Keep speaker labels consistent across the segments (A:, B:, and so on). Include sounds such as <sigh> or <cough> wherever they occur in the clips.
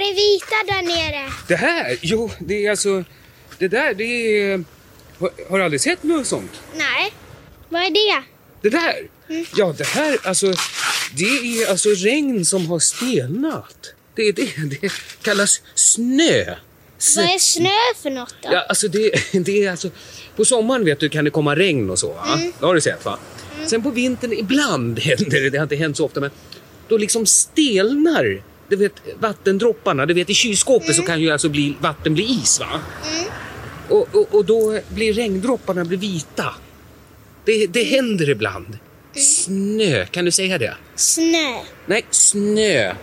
A: det vita där nere?
B: Det här? Jo, det är alltså... Det där, det är... Har, du aldrig sett något sånt?
A: Nej. Vad är det?
B: Det där? Ja, det här, alltså... Det är alltså regn som har stelnat. Det är det. Det kallas snö. S-
A: Vad är snö för något då?
B: Ja, alltså det, det är alltså... På sommaren vet du kan det komma regn och så. Va? Det har du sett va? Sen på vintern ibland <laughs> händer det, det har inte hänt så ofta, men då liksom stelnar du vet, vattendropparna. Du vet i kylskåpet så kan ju alltså bli, vatten bli is va? Och, och, och då blir regndropparna blir vita. Det, det händer ibland. Snö, kan du säga det?
A: Snö.
B: Nej, snö.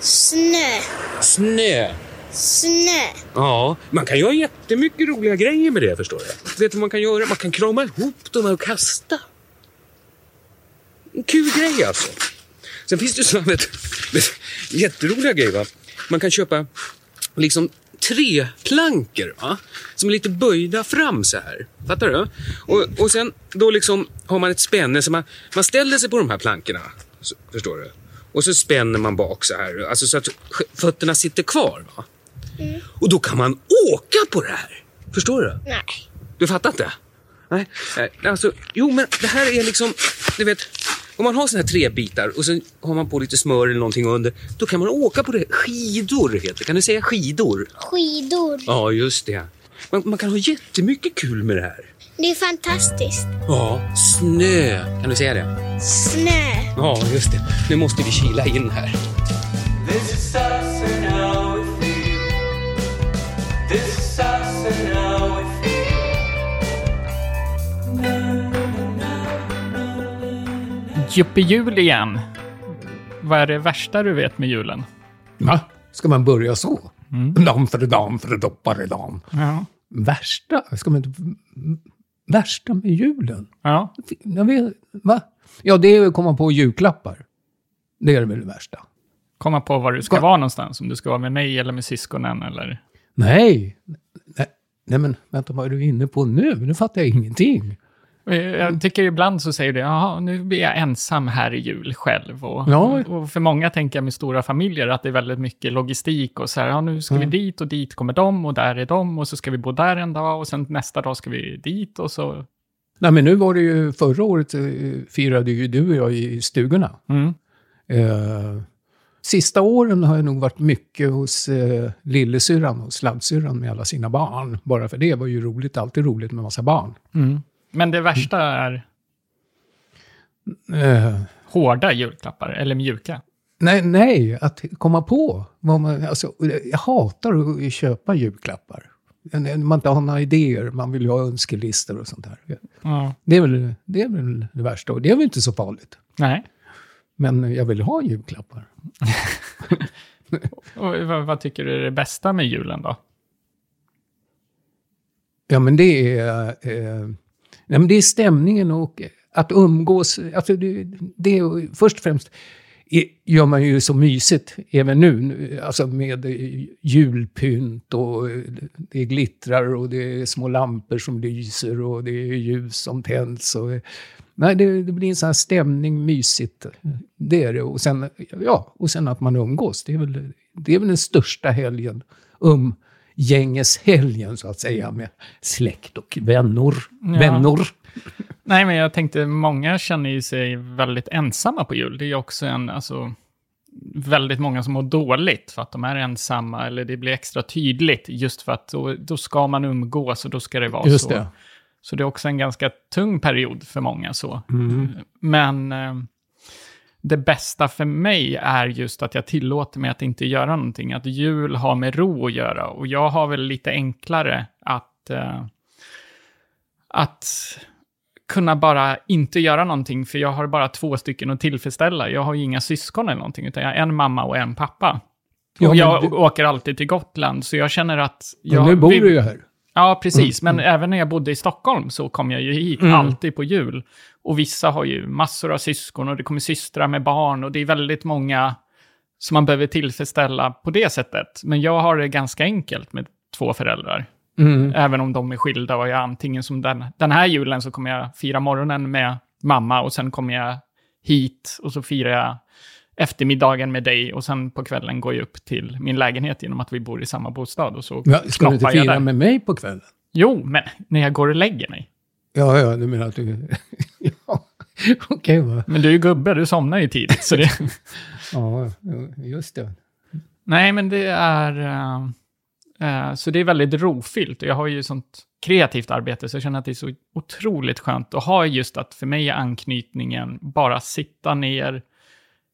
A: Snö.
B: Snö.
A: Snö.
B: Ja, man kan göra jättemycket roliga grejer med det förstår du. Vet du vad man kan göra? Man kan krama ihop dem och kasta. En kul grej alltså. Sen finns det sådana vet, vet, jätteroliga grejer. Va? Man kan köpa liksom tre plankor va? som är lite böjda fram så här. Fattar du? Och, och sen då liksom har man ett spänne så man, man ställer sig på de här plankorna. Så, förstår du? Och så spänner man bak så här, alltså så att fötterna sitter kvar. Va? Och då kan man åka på det här. Förstår du?
A: Nej.
B: Du fattar inte? Nej, nej, alltså, jo men det här är liksom, du vet, om man har såna här tre bitar och sen har man på lite smör eller någonting under, då kan man åka på det. Skidor heter det. Kan du säga skidor?
A: Skidor.
B: Ja, just det. Man, man kan ha jättemycket kul med det här.
A: Det är fantastiskt.
B: Ja, snö. Kan du säga det?
A: Snö.
B: Ja, just det. Nu måste vi kila in här.
C: Juppe jul igen. Vad är det värsta du vet med julen?
D: Va? Ska man börja så? Dam för dam för doppare dam.
C: Ja.
D: Värsta? Ska man inte... Värsta med julen?
C: Ja.
D: Jag vet, va? Ja, det är att komma på julklappar. Det är väl det värsta.
C: Komma på var du ska
D: Ska-
C: vara någonstans. Om du ska vara med mig eller med syskonen eller...
D: Nej. Nej, nej men vänta, vad är du inne på nu? Nu fattar jag ingenting.
C: Eh, Jag tycker ibland så säger du, jaha, nu blir jag ensam här i jul själv. Och,
D: Ja.
C: och för många tänker jag med stora familjer att det är väldigt mycket logistik och så här, ja nu ska vi dit och dit kommer de och där är de och så ska vi bo där en dag och sen nästa dag ska vi dit och så.
D: Nej, men nu var det ju förra året eh, firade ju du och jag i stugorna.
C: Mm.
D: Eh, sista åren har jag nog varit mycket hos eh, lillesyrran och sladdsyrran med alla sina barn. Bara för det var ju roligt, alltid roligt med massa barn.
C: Men det värsta är
D: Eh,
C: hårda julklappar eller mjuka.
D: nej, nej, att komma på. Man, alltså, jag hatar att köpa julklappar. Man inte har några idéer, man vill ju ha önskelistor och sånt där.
C: Ja.
D: Det är, väl, det är väl det värsta och det är väl inte så farligt.
C: Nej.
D: Men jag vill ha julklappar. <laughs>
C: Och vad, vad tycker du är det bästa med julen då?
D: Ja, men det är, eh, nej, men det är stämningen och att umgås. Alltså det, det är, först och främst gör man ju så mysigt även nu. Alltså med julpynt och det glittrar och det är små lampor som lyser och det är ljus som tänds. Och, nej, det, det blir en sån här stämning, mysigt. Det är det. Och sen, ja, och sen att man umgås. Det är väl, det är väl den största helgen. Um, gängeshelgen så att säga med släkt och vänner. Vänner.
C: Nej, men jag tänkte många känner ju sig väldigt ensamma på jul. Det är ju också en, alltså, väldigt många som mår dåligt för att de är ensamma, eller det blir extra tydligt just för att då, då ska man umgås och då ska det vara
D: Just
C: så.
D: det.
C: Så det är också en ganska tung period för många så. Men eh, det bästa för mig är just att jag tillåter mig att inte göra någonting. Att jul har med ro att göra. Och jag har väl lite enklare att, eh, att kunna bara inte göra någonting. För jag har bara två stycken att tillfredsställa. Jag har ju inga syskon eller någonting, utan jag har en mamma och en pappa.
D: Ja,
C: och
D: men
C: jag
D: du-
C: åker alltid till Gotland, så jag känner att...
D: Ja,
C: Jag
D: nu bor
C: vill-
D: du ju här.
C: Ja, precis. Men även när jag bodde i Stockholm så kom jag ju hit
D: Mm.
C: alltid på jul. Och vissa har ju massor av syskon och det kommer systrar med barn och det är väldigt många som man behöver tillfredsställa på det sättet. Men jag har det ganska enkelt med två föräldrar.
D: Mm.
C: Även om de är skilda och jag antingen som den, den här julen så kommer jag fira morgonen med mamma och sen kommer jag hit och så firar jag eftermiddagen med dig och sen på kvällen går jag upp till min lägenhet genom att vi bor i samma bostad och så
D: Ja, ska du inte fira med mig på kvällen?
C: Jo, men när jag går och lägger mig.
D: Ja, ja, du menar att du... <laughs> ja, okej va.
C: Men du är ju gubbe, du somnar ju tidigt. Så det... <laughs>
D: Ja, just det.
C: Nej, men det är... eh, eh, så det är väldigt rofyllt. Jag har ju sånt kreativt arbete, så jag känner att det är så otroligt skönt att ha just att för mig är anknytningen bara sitta ner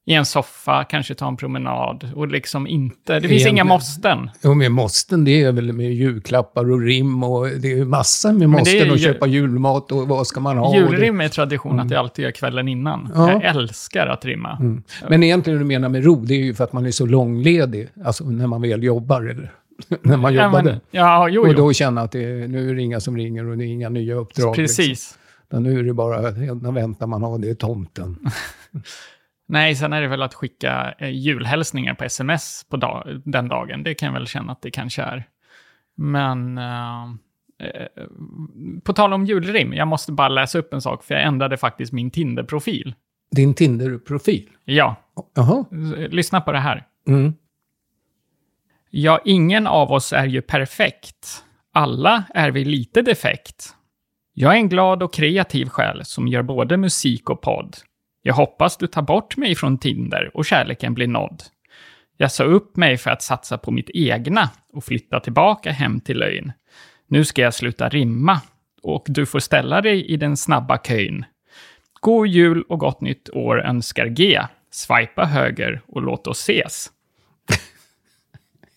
C: i en soffa, kanske ta en promenad och liksom inte... Det finns
D: Egentligen-
C: inga måsten.
D: Jo, med måsten, det är väl med julklappar och rim och det är ju massor med måsten
C: ju-
D: och köpa julmat och vad ska man ha?
C: Julrim är tradition att jag alltid gör kvällen innan.
D: Mm. Ja. Mm.
C: Jag älskar att rimma.
D: det. Men egentligen det du menar med ro, det är ju för att man är så långledig, alltså när man väl jobbar eller <laughs> när man
C: Ja,
D: jobbade.
C: men, ja, jo,
D: Och då känna att det nu är det inga som ringer och det är inga nya uppdrag. Liksom.
C: Precis.
D: Utan nu är det bara, enda väntan man har, det är tomten. <laughs>
C: Nej, sen är det väl att skicka eh, julhälsningar på sms på dag, den dagen. Det kan jag väl känna att det kanske är. Men eh, eh, på tal om julrim, jag måste bara läsa upp en sak, för jag ändrade faktiskt min Tinder-profil.
D: Din Tinder-profil?
C: Ja,
D: Jaha.
C: eh, lyssna på det här.
D: Mm.
C: Ja, ingen av oss är ju perfekt. Alla är vi lite defekt. Jag är en glad och kreativ själ som gör både musik och podd. Jag hoppas du tar bort mig från Tinder och kärleken blir nådd. Jag sa upp mig för att satsa på mitt egna och flytta tillbaka hem till lögn. Nu ska jag sluta rimma och du får ställa dig i den snabba kön. God jul och gott nytt år önskar G. Swipa höger och låt oss ses.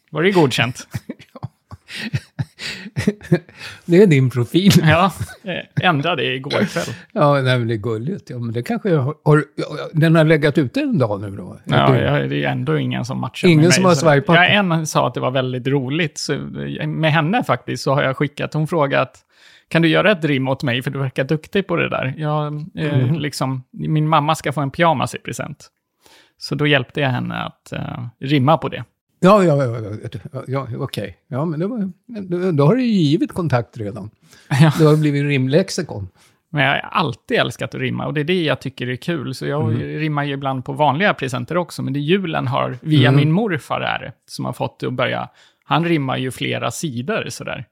C: Var det godkänt? <laughs> <laughs> <laughs>
D: Det är din profil.
C: Ja, eh, ändrade det igår kväll.
D: Ja, nej, men det är gulligt. Ja, men det kanske har, har... Den har legat ute en dag nu då?
C: Ja, jag, det är ändå ingen som matchar
D: Ingen
C: med mig.
D: som har swipat?
C: Ja, en sa att det var väldigt roligt. Så, med henne faktiskt så har jag skickat, hon frågat kan du göra ett rim åt mig för du verkar duktig på det där. Jag, eh,
D: Mhm.
C: liksom, min mamma ska få en pyjamas i present. Så då hjälpte jag henne att eh, rimma på det.
D: Ja, ja, ja, ja, ja okej. Ja, men det då, då har du ju givit kontakt redan.
C: Ja.
D: Det har blivit rimlexikon.
C: Men jag har alltid älskat att rimma och det är det jag tycker är kul. Så jag
D: Mhm.
C: rimmar ju ibland på vanliga presenter också, men det julen har, via
D: Mm.
C: min morfar är det, som har fått det att börja, han rimmar ju flera sidor sådär.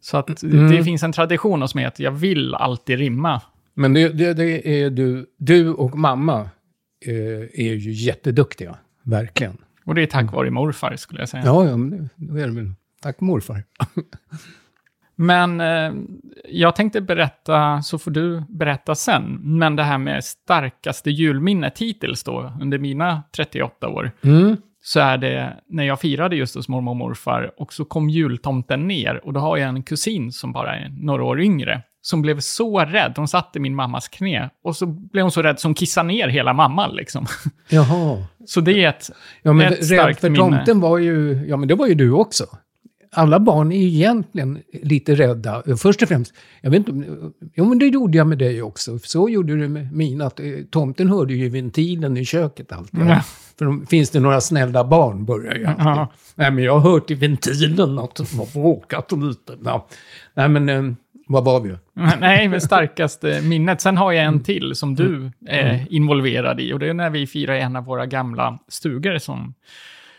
C: Så att
D: Mm.
C: det finns en tradition hos mig att jag vill alltid rimma. Men
D: Men det, det, det är du, du och mamma eh, är ju jätteduktiga. Verkligen.
C: Och det är tack vare morfar skulle jag säga.
D: Ja, ja, men det, är det väl. Tack morfar. <laughs>
C: Men eh, jag tänkte berätta, så får du berätta sen. Men det här med starkaste julminnet hittills då, under mina 38 år.
D: Mm.
C: så är det när jag firade just hos mormor och morfar och så kom jultomten ner och då har jag en kusin som bara är några år yngre som blev så rädd. Hon satt i min mammas knä och så blev hon så rädd som hon kissade ner hela mamman liksom.
D: Jaha.
C: Så det är ett...
D: Ja, men
C: Ett starkt
D: för
C: minne.
D: tomten var ju, ja men det var ju du också. Alla barn är ju egentligen lite rädda. Först och främst, jag vet inte, jo men det gjorde jag med dig också. Så gjorde du med mina, att eh, tomten hörde ju ventilen i köket alltid.
C: Ja.
D: För finns det några snälla barn börjar jag alltid.
C: Ja.
D: Nej men jag har hört i ventilen att de har bråkat lite. Ja. Nej men, eh, vad var vi? <laughs>
C: Nej, men starkaste minnet. Sen har jag en till som du är involverad i och det är när vi firar en av våra gamla stugor som,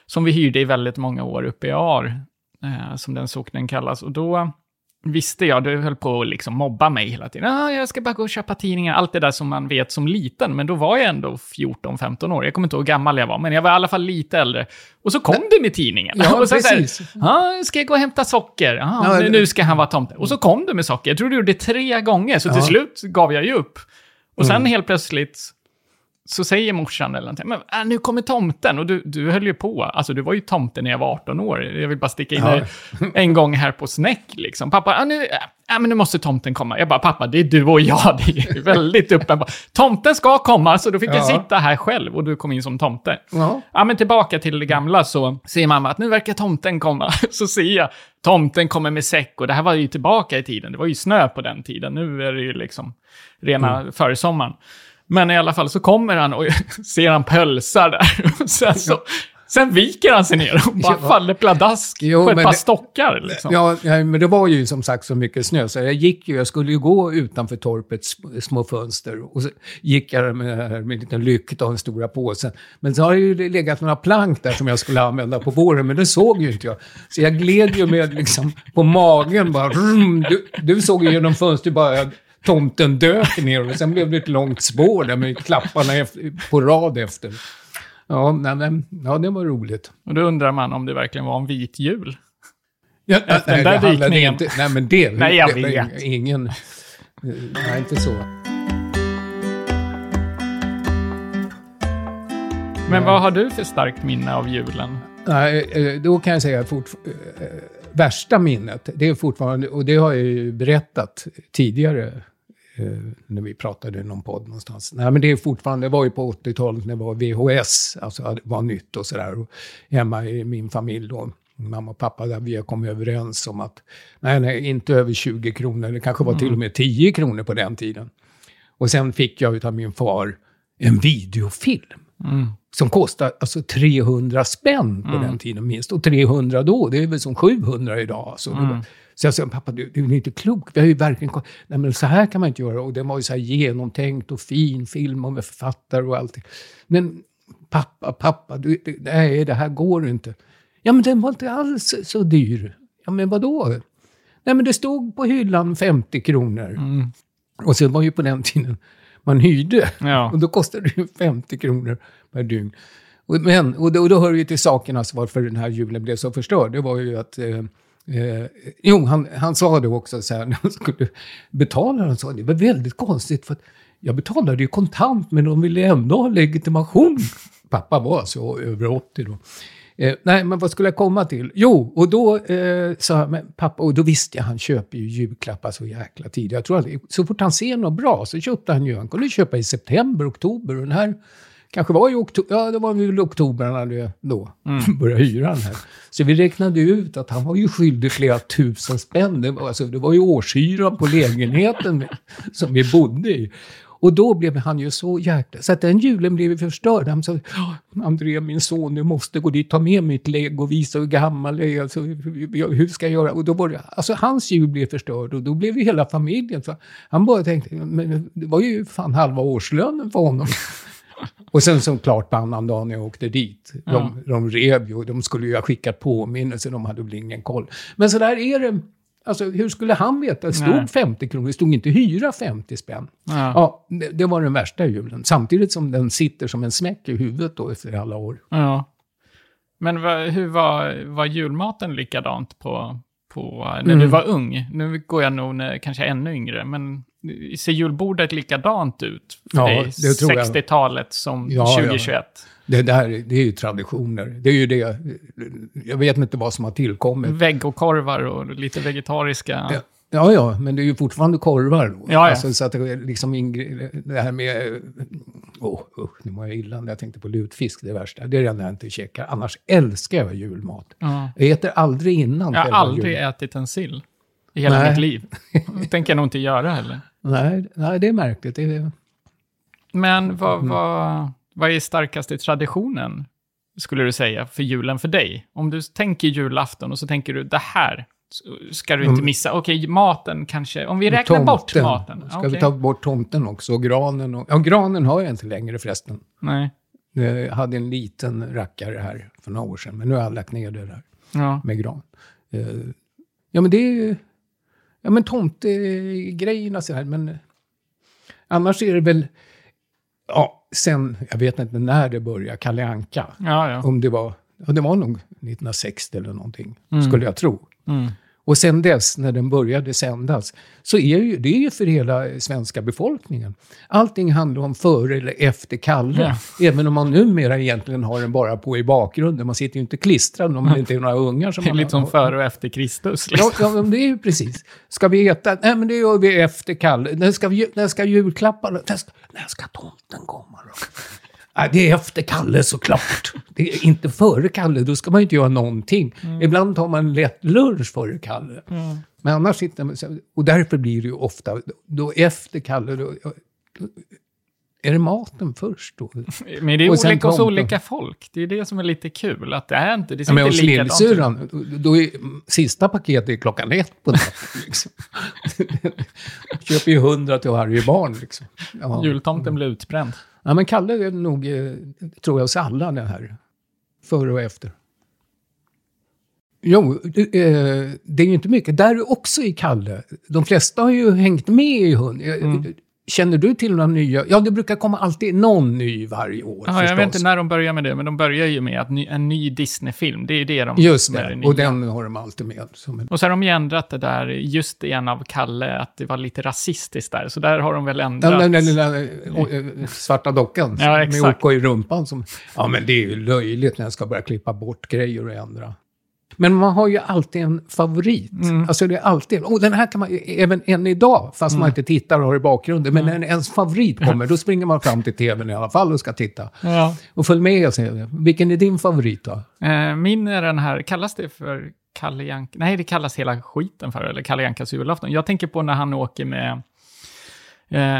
C: som vi hyrde i väldigt många år uppe i Ar, eh, som den socknen kallas. Och då visste jag, du höll på att liksom mobba mig hela tiden. Ah, jag ska bara gå och köpa tidningar, allt det där som man vet som liten. Men då var jag ändå 14-15 år. Jag kommer inte ihåg hur gammal jag var, men jag var i alla fall lite äldre. Och så kom du med tidningen.
D: Ja, <laughs>
C: och så så här,
D: precis.
C: ah, ska jag gå och hämta socker? Ah,
D: Ja,
C: nu ska han vara tomte. Och så kom du med socker. Jag tror du gjorde det tre gånger, så till
D: Ja.
C: slut gav jag ju upp. Och sen
D: Mm.
C: helt plötsligt så säger morsan eller någonting, men äh, nu kommer tomten. Och du, du höll ju på, alltså du var ju tomte när jag var 18 år. Jag vill bara sticka in
D: Ja.
C: en gång här på snäck liksom. Pappa, ah, nu, äh, men nu måste tomten komma. Jag bara, pappa, det är du och jag. <laughs> Det är väldigt uppenbart. Tomten ska komma, så då fick jag
D: Ja.
C: sitta här själv och du kom in som tomte.
D: Ja.
C: Ja, men tillbaka till det gamla så säger mamma att nu verkar tomten komma. <laughs> Så ser jag, tomten kommer med säck och det här var ju tillbaka i tiden. Det var ju snö på den tiden. Nu är det ju liksom rena försommaren. Men i alla fall så kommer han och <laughs> ser han pölsar där. <laughs> Och sen så Sen viker han sig ner och bara
D: Ja.
C: faller pladask
D: Jo,
C: på ett par
D: det-
C: stockar. Liksom.
D: Ja, ja, men det var ju som sagt så mycket snö, så jag gick ju, jag skulle ju gå utanför torpets sm- små fönster och så gick jag med, med en liten lykta och den stora påsen. Men så har det ju legat några plank där som jag skulle använda på våren, men det såg ju inte jag. Så jag gled ju med liksom på magen bara, rum, du, du såg ju genom fönstret bara tomten dök ner och sen blev det ett långt spår där med klapparna efter, på rad efter. Ja, nej, men, ja, det var roligt.
C: Och då undrar man om det verkligen var en vit jul.
D: Ja,
C: Efter den
D: nej,
C: där dykningen.
D: Inte, nej, men det...
C: Nej, jag
D: det,
C: vet.
D: Ingen... Nej, inte så.
C: Men vad har du för starkt minne av julen?
D: Nej, eh, då kan jag säga fort, eh, värsta minnet, det är fortfarande, och det har jag ju berättat tidigare eh, när vi pratade i någon podd någonstans. Nej, men det är fortfarande, det var ju på 80-talet när det var VHS, alltså det var nytt och sådär. Hemma i min familj då, mamma och pappa, där vi har kommit överens om att nej, nej, inte över 20 kronor, det kanske var till och med 10 kronor på den tiden. Och sen fick jag av min far en videofilm som kostar alltså 300 spänn på den tiden minst. Och 300 då, det är väl som 700 idag. Alltså. Var- Så jag sa, pappa du, du är inte klok. Vi har ju verkligen... Nej men så här kan man inte göra. Och det var ju så här genomtänkt och fin film och med författare och allting. Men pappa, pappa, du, du, nej det här går inte. Ja men den var inte alls så dyr. Ja men vadå? Nej men det stod på hyllan 50 kronor. Och sen var ju på den tiden man hyrde.
C: Ja.
D: Och då kostade det ju 50 kronor per dygn. Och, men, och då, och då hör det ju till saken alltså varför den här julen blev så förstörd. Det var ju att... Eh, eh, jo, han, han sa det också så här <laughs> när han skulle betala. Han sa det var väldigt konstigt för att jag betalade ju kontant men de ville ändå ha legitimation. <laughs> Pappa var alltså över 80 då. Eh, nej, men vad skulle jag komma till? Jo, och då eh, sa jag, men pappa, och då visste jag, han köper ju julklappar så jäkla tidigt. Jag tror att så fort han ser något bra så köpte han ju, han kunde köpa i september, oktober och den här kanske var i oktober, ja det var väl oktober han hade då <laughs> börjat hyra den här. Så vi räknade ut att han var ju skyldig flera tusen spänn. Det var, alltså, det var ju årshyran på lägenheten <laughs> som vi bodde i. Och då blev han ju så jäkla... Så att den julen blev ju förstörd. Han sa, "Ja, André, min son, du måste gå dit, ta med mitt lägg och visa hur gammal jag är. Alltså, hur hur ska jag göra? Och då var det, alltså hans jul blev förstörd och då blev ju hela familjen... Så han bara tänkte, men det var ju fan halva årslönen för honom. <laughs> Och sen såklart på annan dag när jag åkte dit. De, de rev ju, de skulle ju ha skickat påminnelse, de hade väl ingen koll. Men så där är det. Alltså hur skulle han veta? Det stod
C: Nej.
D: 50 kronor, det stod inte hyra 50 spänn.
C: Ja.
D: Ja, det, det var den värsta julen. Samtidigt som den sitter som en smäck i huvudet då efter alla år.
C: Ja. Men hur var, var julmaten likadant på, på när
D: Mm.
C: du var ung? Nu går jag nog när, kanske ännu yngre, men ser julbordet likadant ut för
D: Ja,
C: dig?
D: det tror jag.
C: 60-talet som
D: Ja, ja.
C: 2021?
D: Det där det är ju traditioner. Det är ju det. Jag vet inte vad som har tillkommit.
C: Vegokorvar och lite vegetariska.
D: Ja, Ja, ja, men det är ju fortfarande korvar då.
C: Ja, ja.
D: Alltså, så att det, är liksom det här med... Åh, usch, nu mår jag illa när jag tänkte på lutfisk, det värsta. Det är det enda jag inte käkar. Annars älskar jag julmat.
C: Ja.
D: Jag äter aldrig innan
C: Jag har aldrig
D: julen.
C: ätit en sill i hela
D: Nej.
C: mitt liv. Det tänker jag nog inte göra heller.
D: Nej, nej, det är märkligt. Det är,
C: Men vad,
D: Mm.
C: vad, vad är starkaste traditionen, skulle du säga, för julen för dig? Om du tänker julafton och så tänker du det här ska du inte
D: Mm.
C: missa. Okej, maten kanske. Om vi räknar bort maten.
D: Ska
C: Okej.
D: vi ta bort tomten också? Och granen? Och, ja, granen har jag inte längre förresten.
C: Nej.
D: Jag hade en liten rackare här för några år sedan, men nu har jag lagt ner det där.
C: Ja.
D: med gran. Eh, ja, men det är ju... Ja, men tomtegrejerna så här, men... Annars är det väl... Ja, sen, jag vet inte när det började, Kalle Anka.
C: Ja, ja.
D: Om det var... Ja, det var nog 1960 eller någonting,
C: Mm.
D: skulle jag tro.
C: Mm.
D: Och sen dess, när den började sändas, så är ju, det är ju för hela svenska befolkningen. Allting handlar om före eller efter Kalle. Även om man numera egentligen har den bara på i bakgrunden. Man sitter ju inte klistrad om det inte är några ungar som
C: Det är lite som före och efter Kristus.
D: Ja,
C: Liksom.
D: ja, men det är ju precis. Ska vi äta? Nej, men det gör vi efter Kalle. När ska, vi, när ska julklapparna? När ska, när ska tomten komma då? Nej, det är efter Kalle såklart. Det är inte före Kalle, då ska man ju inte göra någonting. Ibland tar man en lätt lunch före Kalle. Men annars sitter man... Och därför blir det ju ofta, då efter Kalle, då, då, är det maten först då? <laughs>
C: Men det är
D: Och
C: olika hos olika folk. Det är det som är lite kul. Att det är inte, det ser
D: men hos lillsyrran, då är sista paketet är klockan ett på natten. Liksom. <laughs> Köper ju hundra till varje barn. Liksom. Ja.
C: Jultomten blir utbränd
D: ja, men Kalle är nog, eh, tror jag, oss alla det här. Före och efter. Jo, det, eh, det är ju inte mycket. Där också i Kalle. De flesta har ju hängt med i hund.
C: Mm.
D: Känner du till några nya? Ja, det brukar komma alltid någon ny varje år
C: Ja, jag vet inte när de börjar med det, men de börjar ju med att ny, en ny Disney-film, det är det de...
D: Just det, och den har de alltid med. En,
C: Och så har de ju ändrat det där, just igen av Kalle, att det var lite rasistiskt där. Så där har de väl ändrat.
D: Den, den, den lilla eh, eh, svarta dockan
C: Ja,
D: med. OK i rumpan. Som, ja, men det är ju löjligt när jag ska börja klippa bort grejer och ändra. Men man har ju alltid en favorit.
C: Mm.
D: Alltså det är alltid, och den här kan man, även än idag, fast
C: Mm.
D: man inte tittar och har i bakgrunden, men när ens favorit kommer, då springer man fram till tvn i alla fall och ska titta.
C: Ja.
D: Och följ med och se, vilken är din favorit då?
C: Eh, min är den här, kallas det för Kalle Jank? Nej, det kallas hela skiten för, eller Kalle Jankas julafton. Jag tänker på när han åker med,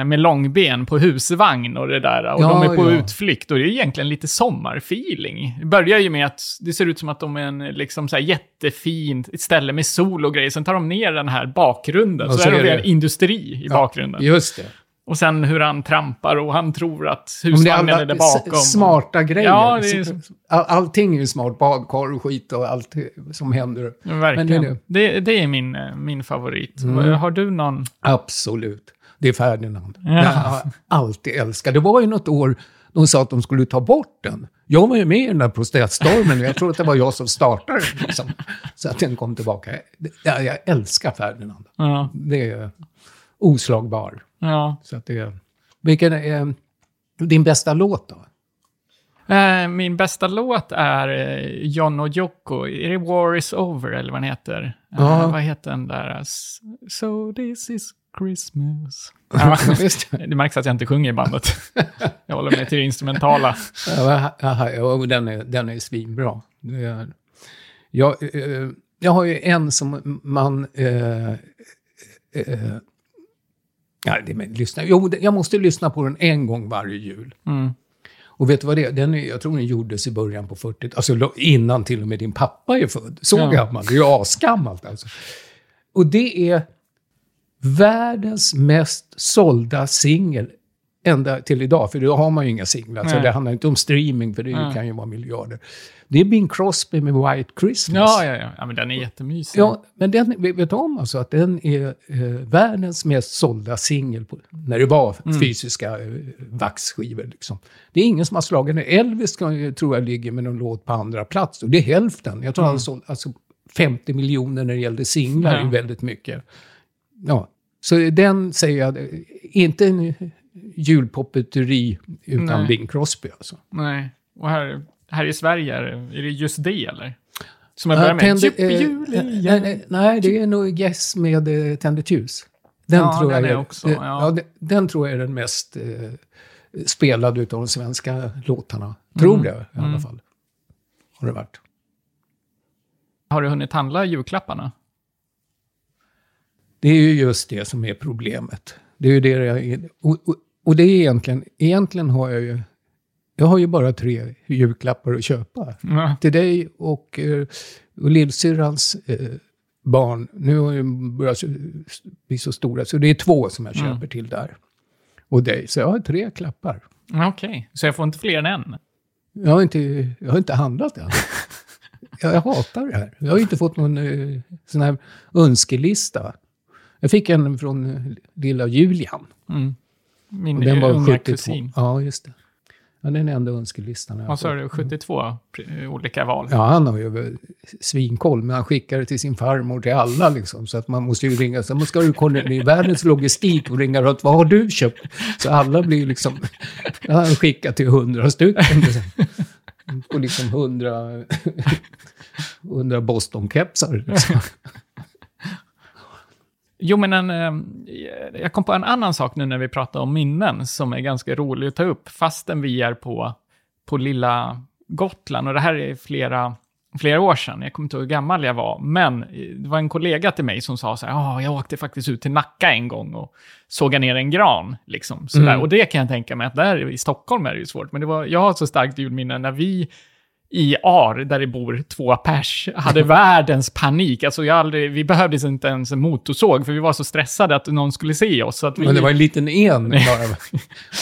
C: med långben på husvagn och det där. Och
D: Ja,
C: de är på
D: ja.
C: utflykt och det är egentligen lite sommarfeeling. Det börjar ju med att det ser ut som att de är en liksom så här jättefint ställe med sol och grejer. Sen tar de ner den här bakgrunden.
D: Och
C: så,
D: så
C: är det
D: är
C: en industri i bakgrunden.
D: Just det.
C: Och sen hur han trampar och han tror att
D: är
C: husvagnen är
D: alla
C: där bakom.
D: smarta grejer.
C: Ja, är-
D: All, allting är ju smart. Badkar och skit och allt som händer.
C: Ja, Verkligen.
D: Men det är
C: det,
D: det.
C: det, är min, eh, min favorit.
D: Mm.
C: Har du någon?
D: Absolut. Det är Ferdinand.
C: Ja.
D: Jag har alltid älskat. Det var ju något år de sa att de skulle ta bort den. Jag var ju med i den där proteststormen och jag tror att det var jag som startade den. Liksom. Så att den kom tillbaka. Ja, jag älskar Ferdinand.
C: Ja.
D: Det är oslagbar.
C: ja.
D: Så att det. Vilken är din bästa låt då?
C: Eh, Min bästa låt är eh, John och Jocko. Är det War is over, eller vad den heter? Eh,
D: Ja.
C: Vad heter den där? So this is Christmas. Ja, <laughs>
D: det.
C: märks att jag inte sjunger i bandet. <laughs> Jag håller mig till det instrumentala.
D: Ja, den, är, den är svinbra. Jag, eh, jag har ju en som man... Eh, eh, ja, det, men, lyssna. Jo, jag måste lyssna på den en gång varje jul.
C: Mm.
D: Och vet du vad det är? Den är? Jag tror den gjordes i början på 40 Alltså innan till och med din pappa är född. Så
C: Ja.
D: gammal. Det är ju asgammalt alltså. Och det är världens mest sålda singel ända till idag. För då har man ju inga singlar. Så det handlar inte om streaming, för det
C: Nej.
D: kan ju vara miljarder. Det är Bing Crosby med White Christmas.
C: Ja, ja, ja, ja. men den är jättemysig.
D: Ja, men den, vet du om alltså att den är eh, världens mest sålda singel när det var
C: Mm.
D: fysiska eh, vaxskivor. Liksom. Det är ingen som har slagit den. Elvis tror jag ligger med någon låt på andra plats och det är hälften. Jag tror han sålt alltså 50 miljoner när det gällde singlar,
C: Mm. Ja.
D: är väldigt mycket. Ja, så den säger jag, eh, inte en julpopeturi utan
C: Nej.
D: Bing Crosby alltså.
C: Nej. Och här, här i Sverige, är det, är det just det, eller? Som jag
D: Ja,
C: börjar med. Jupp,
D: eh,
C: jul
D: eh, nej, nej, det är nog Yes med uh, Tänd ett ljus. Den
C: Ja,
D: tror
C: den
D: jag
C: är också,
D: eh,
C: ja.
D: ja, den, den tror jag är den mest eh, spelade utav de svenska låtarna. Tror
C: Mm.
D: det i alla fall. Har det varit.
C: Har du hunnit handla julklapparna?
D: Det är ju just det som är problemet. Det är ju det jag... Och, och, och det är egentligen... Egentligen har jag ju... Jag har ju bara tre julklappar att köpa.
C: Ja.
D: till dig och, eh, och lillsyrrans eh, barn. Nu har de börjat bli så stora, så det är två som jag köper till där. Och dig. Så jag har tre klappar.
C: Okej, så jag får inte fler än en?
D: Jag har inte, jag har inte handlat än. <laughs> jag, jag hatar det här. Jag har inte fått någon eh, sån här önskelista. Jag fick en från eh, lilla Julian.
C: Mm. Min
D: Och den var
C: unga
D: 72.
C: kusin.
D: Ja, just det. Ja, den enda önskelistan.
C: Vad sa du, 72 pr- olika val?
D: Ja, han har ju svinkoll, men han skickar det till sin farmor, till alla liksom. Så att man måste ju ringa, så man ska ju kolla, det är världens logistik och ringa runt, vad har du köpt? Så alla blir liksom, han skickar till hundra stycken. Och liksom hundra, hundra Boston-kepsar. Liksom.
C: Jo, men en, eh, jag kom på en annan sak nu när vi pratar om minnen som är ganska rolig att ta upp, fastän vi är på, på lilla Gotland. Och det här är flera flera år sedan. Jag kommer inte ihåg hur gammal jag var. Men det var en kollega till mig som sa så här, "Ja, jag åkte faktiskt ut till Nacka en gång och sågade ner en gran. Liksom, sådär.
D: Mm.
C: Och det kan jag tänka mig att där i Stockholm är det ju svårt. Men det var, jag har så starkt julminne när vi i Ar, där det bor två pers, hade <laughs> världens panik. Alltså jag aldrig, vi behövde inte ens en motorsåg, för vi var så stressade att någon skulle se oss. Vi,
D: Men det var en liten en <laughs> bara.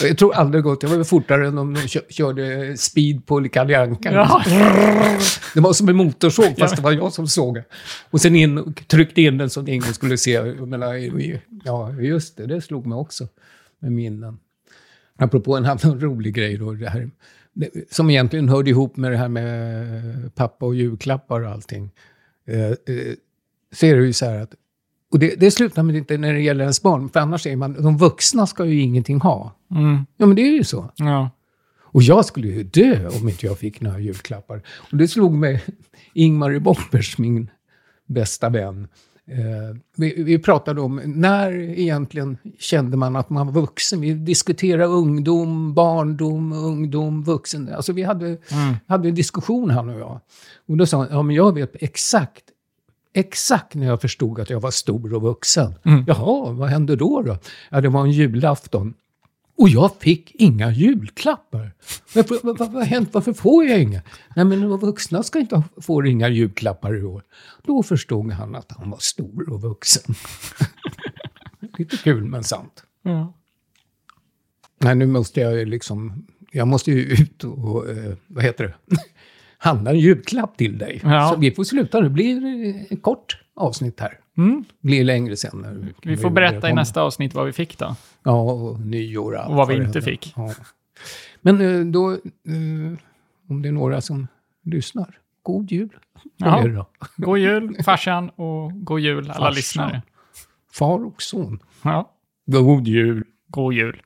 D: Jag tror aldrig gått, det var fortare än om de kö- körde speed på Kalle Anka.
C: Ja.
D: Det var som en motorsåg, fast det var jag som såg. Och sen in, tryckte in den så att ingen skulle se. Menar, ja, just det, det slog mig också med minnen. Apropå en annan rolig grej då, det här, det, som egentligen hörde ihop med det här med pappa och julklappar och allting. Eh, eh, så är det ju så här att, och det, det slutar med inte när det gäller ens barn, för annars säger man, de vuxna ska ju ingenting ha.
C: Mm,
D: Ja, men det är ju så.
C: ja.
D: Och jag skulle ju dö om inte jag fick några julklappar. Och det slog mig, <laughs> Ingmar Boppers, min bästa vän. Eh, vi, vi pratade om när egentligen kände man att man var vuxen. Vi diskuterade ungdom, barndom, ungdom, vuxen. Alltså vi hade, hade en diskussion han och jag. Och då sa han, ja men jag vet exakt Exakt när jag förstod att jag var stor och vuxen. Jaha, vad hände då? då? Ja, det var en julafton. Och jag fick inga julklappar. Men vad, vad, vad har hänt? Varför får jag inga? Nej, men de vuxna ska inte få inga julklappar i år. Då förstod han att han var stor och vuxen. <laughs> Lite kul, men sant.
C: Ja.
D: Nej, nu måste jag ju liksom... Jag måste ju ut och... Eh, vad heter det? <laughs> Handla en julklapp till dig.
C: Ja.
D: Så vi får sluta nu. Det blir ett kort avsnitt här.
C: Mm.
D: Det blir längre sen. När
C: Vi får berätta i nästa avsnitt vad vi fick då.
D: Ja, och nyår och
C: Och vad vi
D: det
C: inte
D: hände.
C: fick.
D: Ja. Men eh, då, eh, om det är några som lyssnar, god jul.
C: Jaha.
D: då.
C: God jul farsan och god jul alla
D: Farsan.
C: lyssnare.
D: Far och son.
C: Ja,
D: God jul.
C: god jul.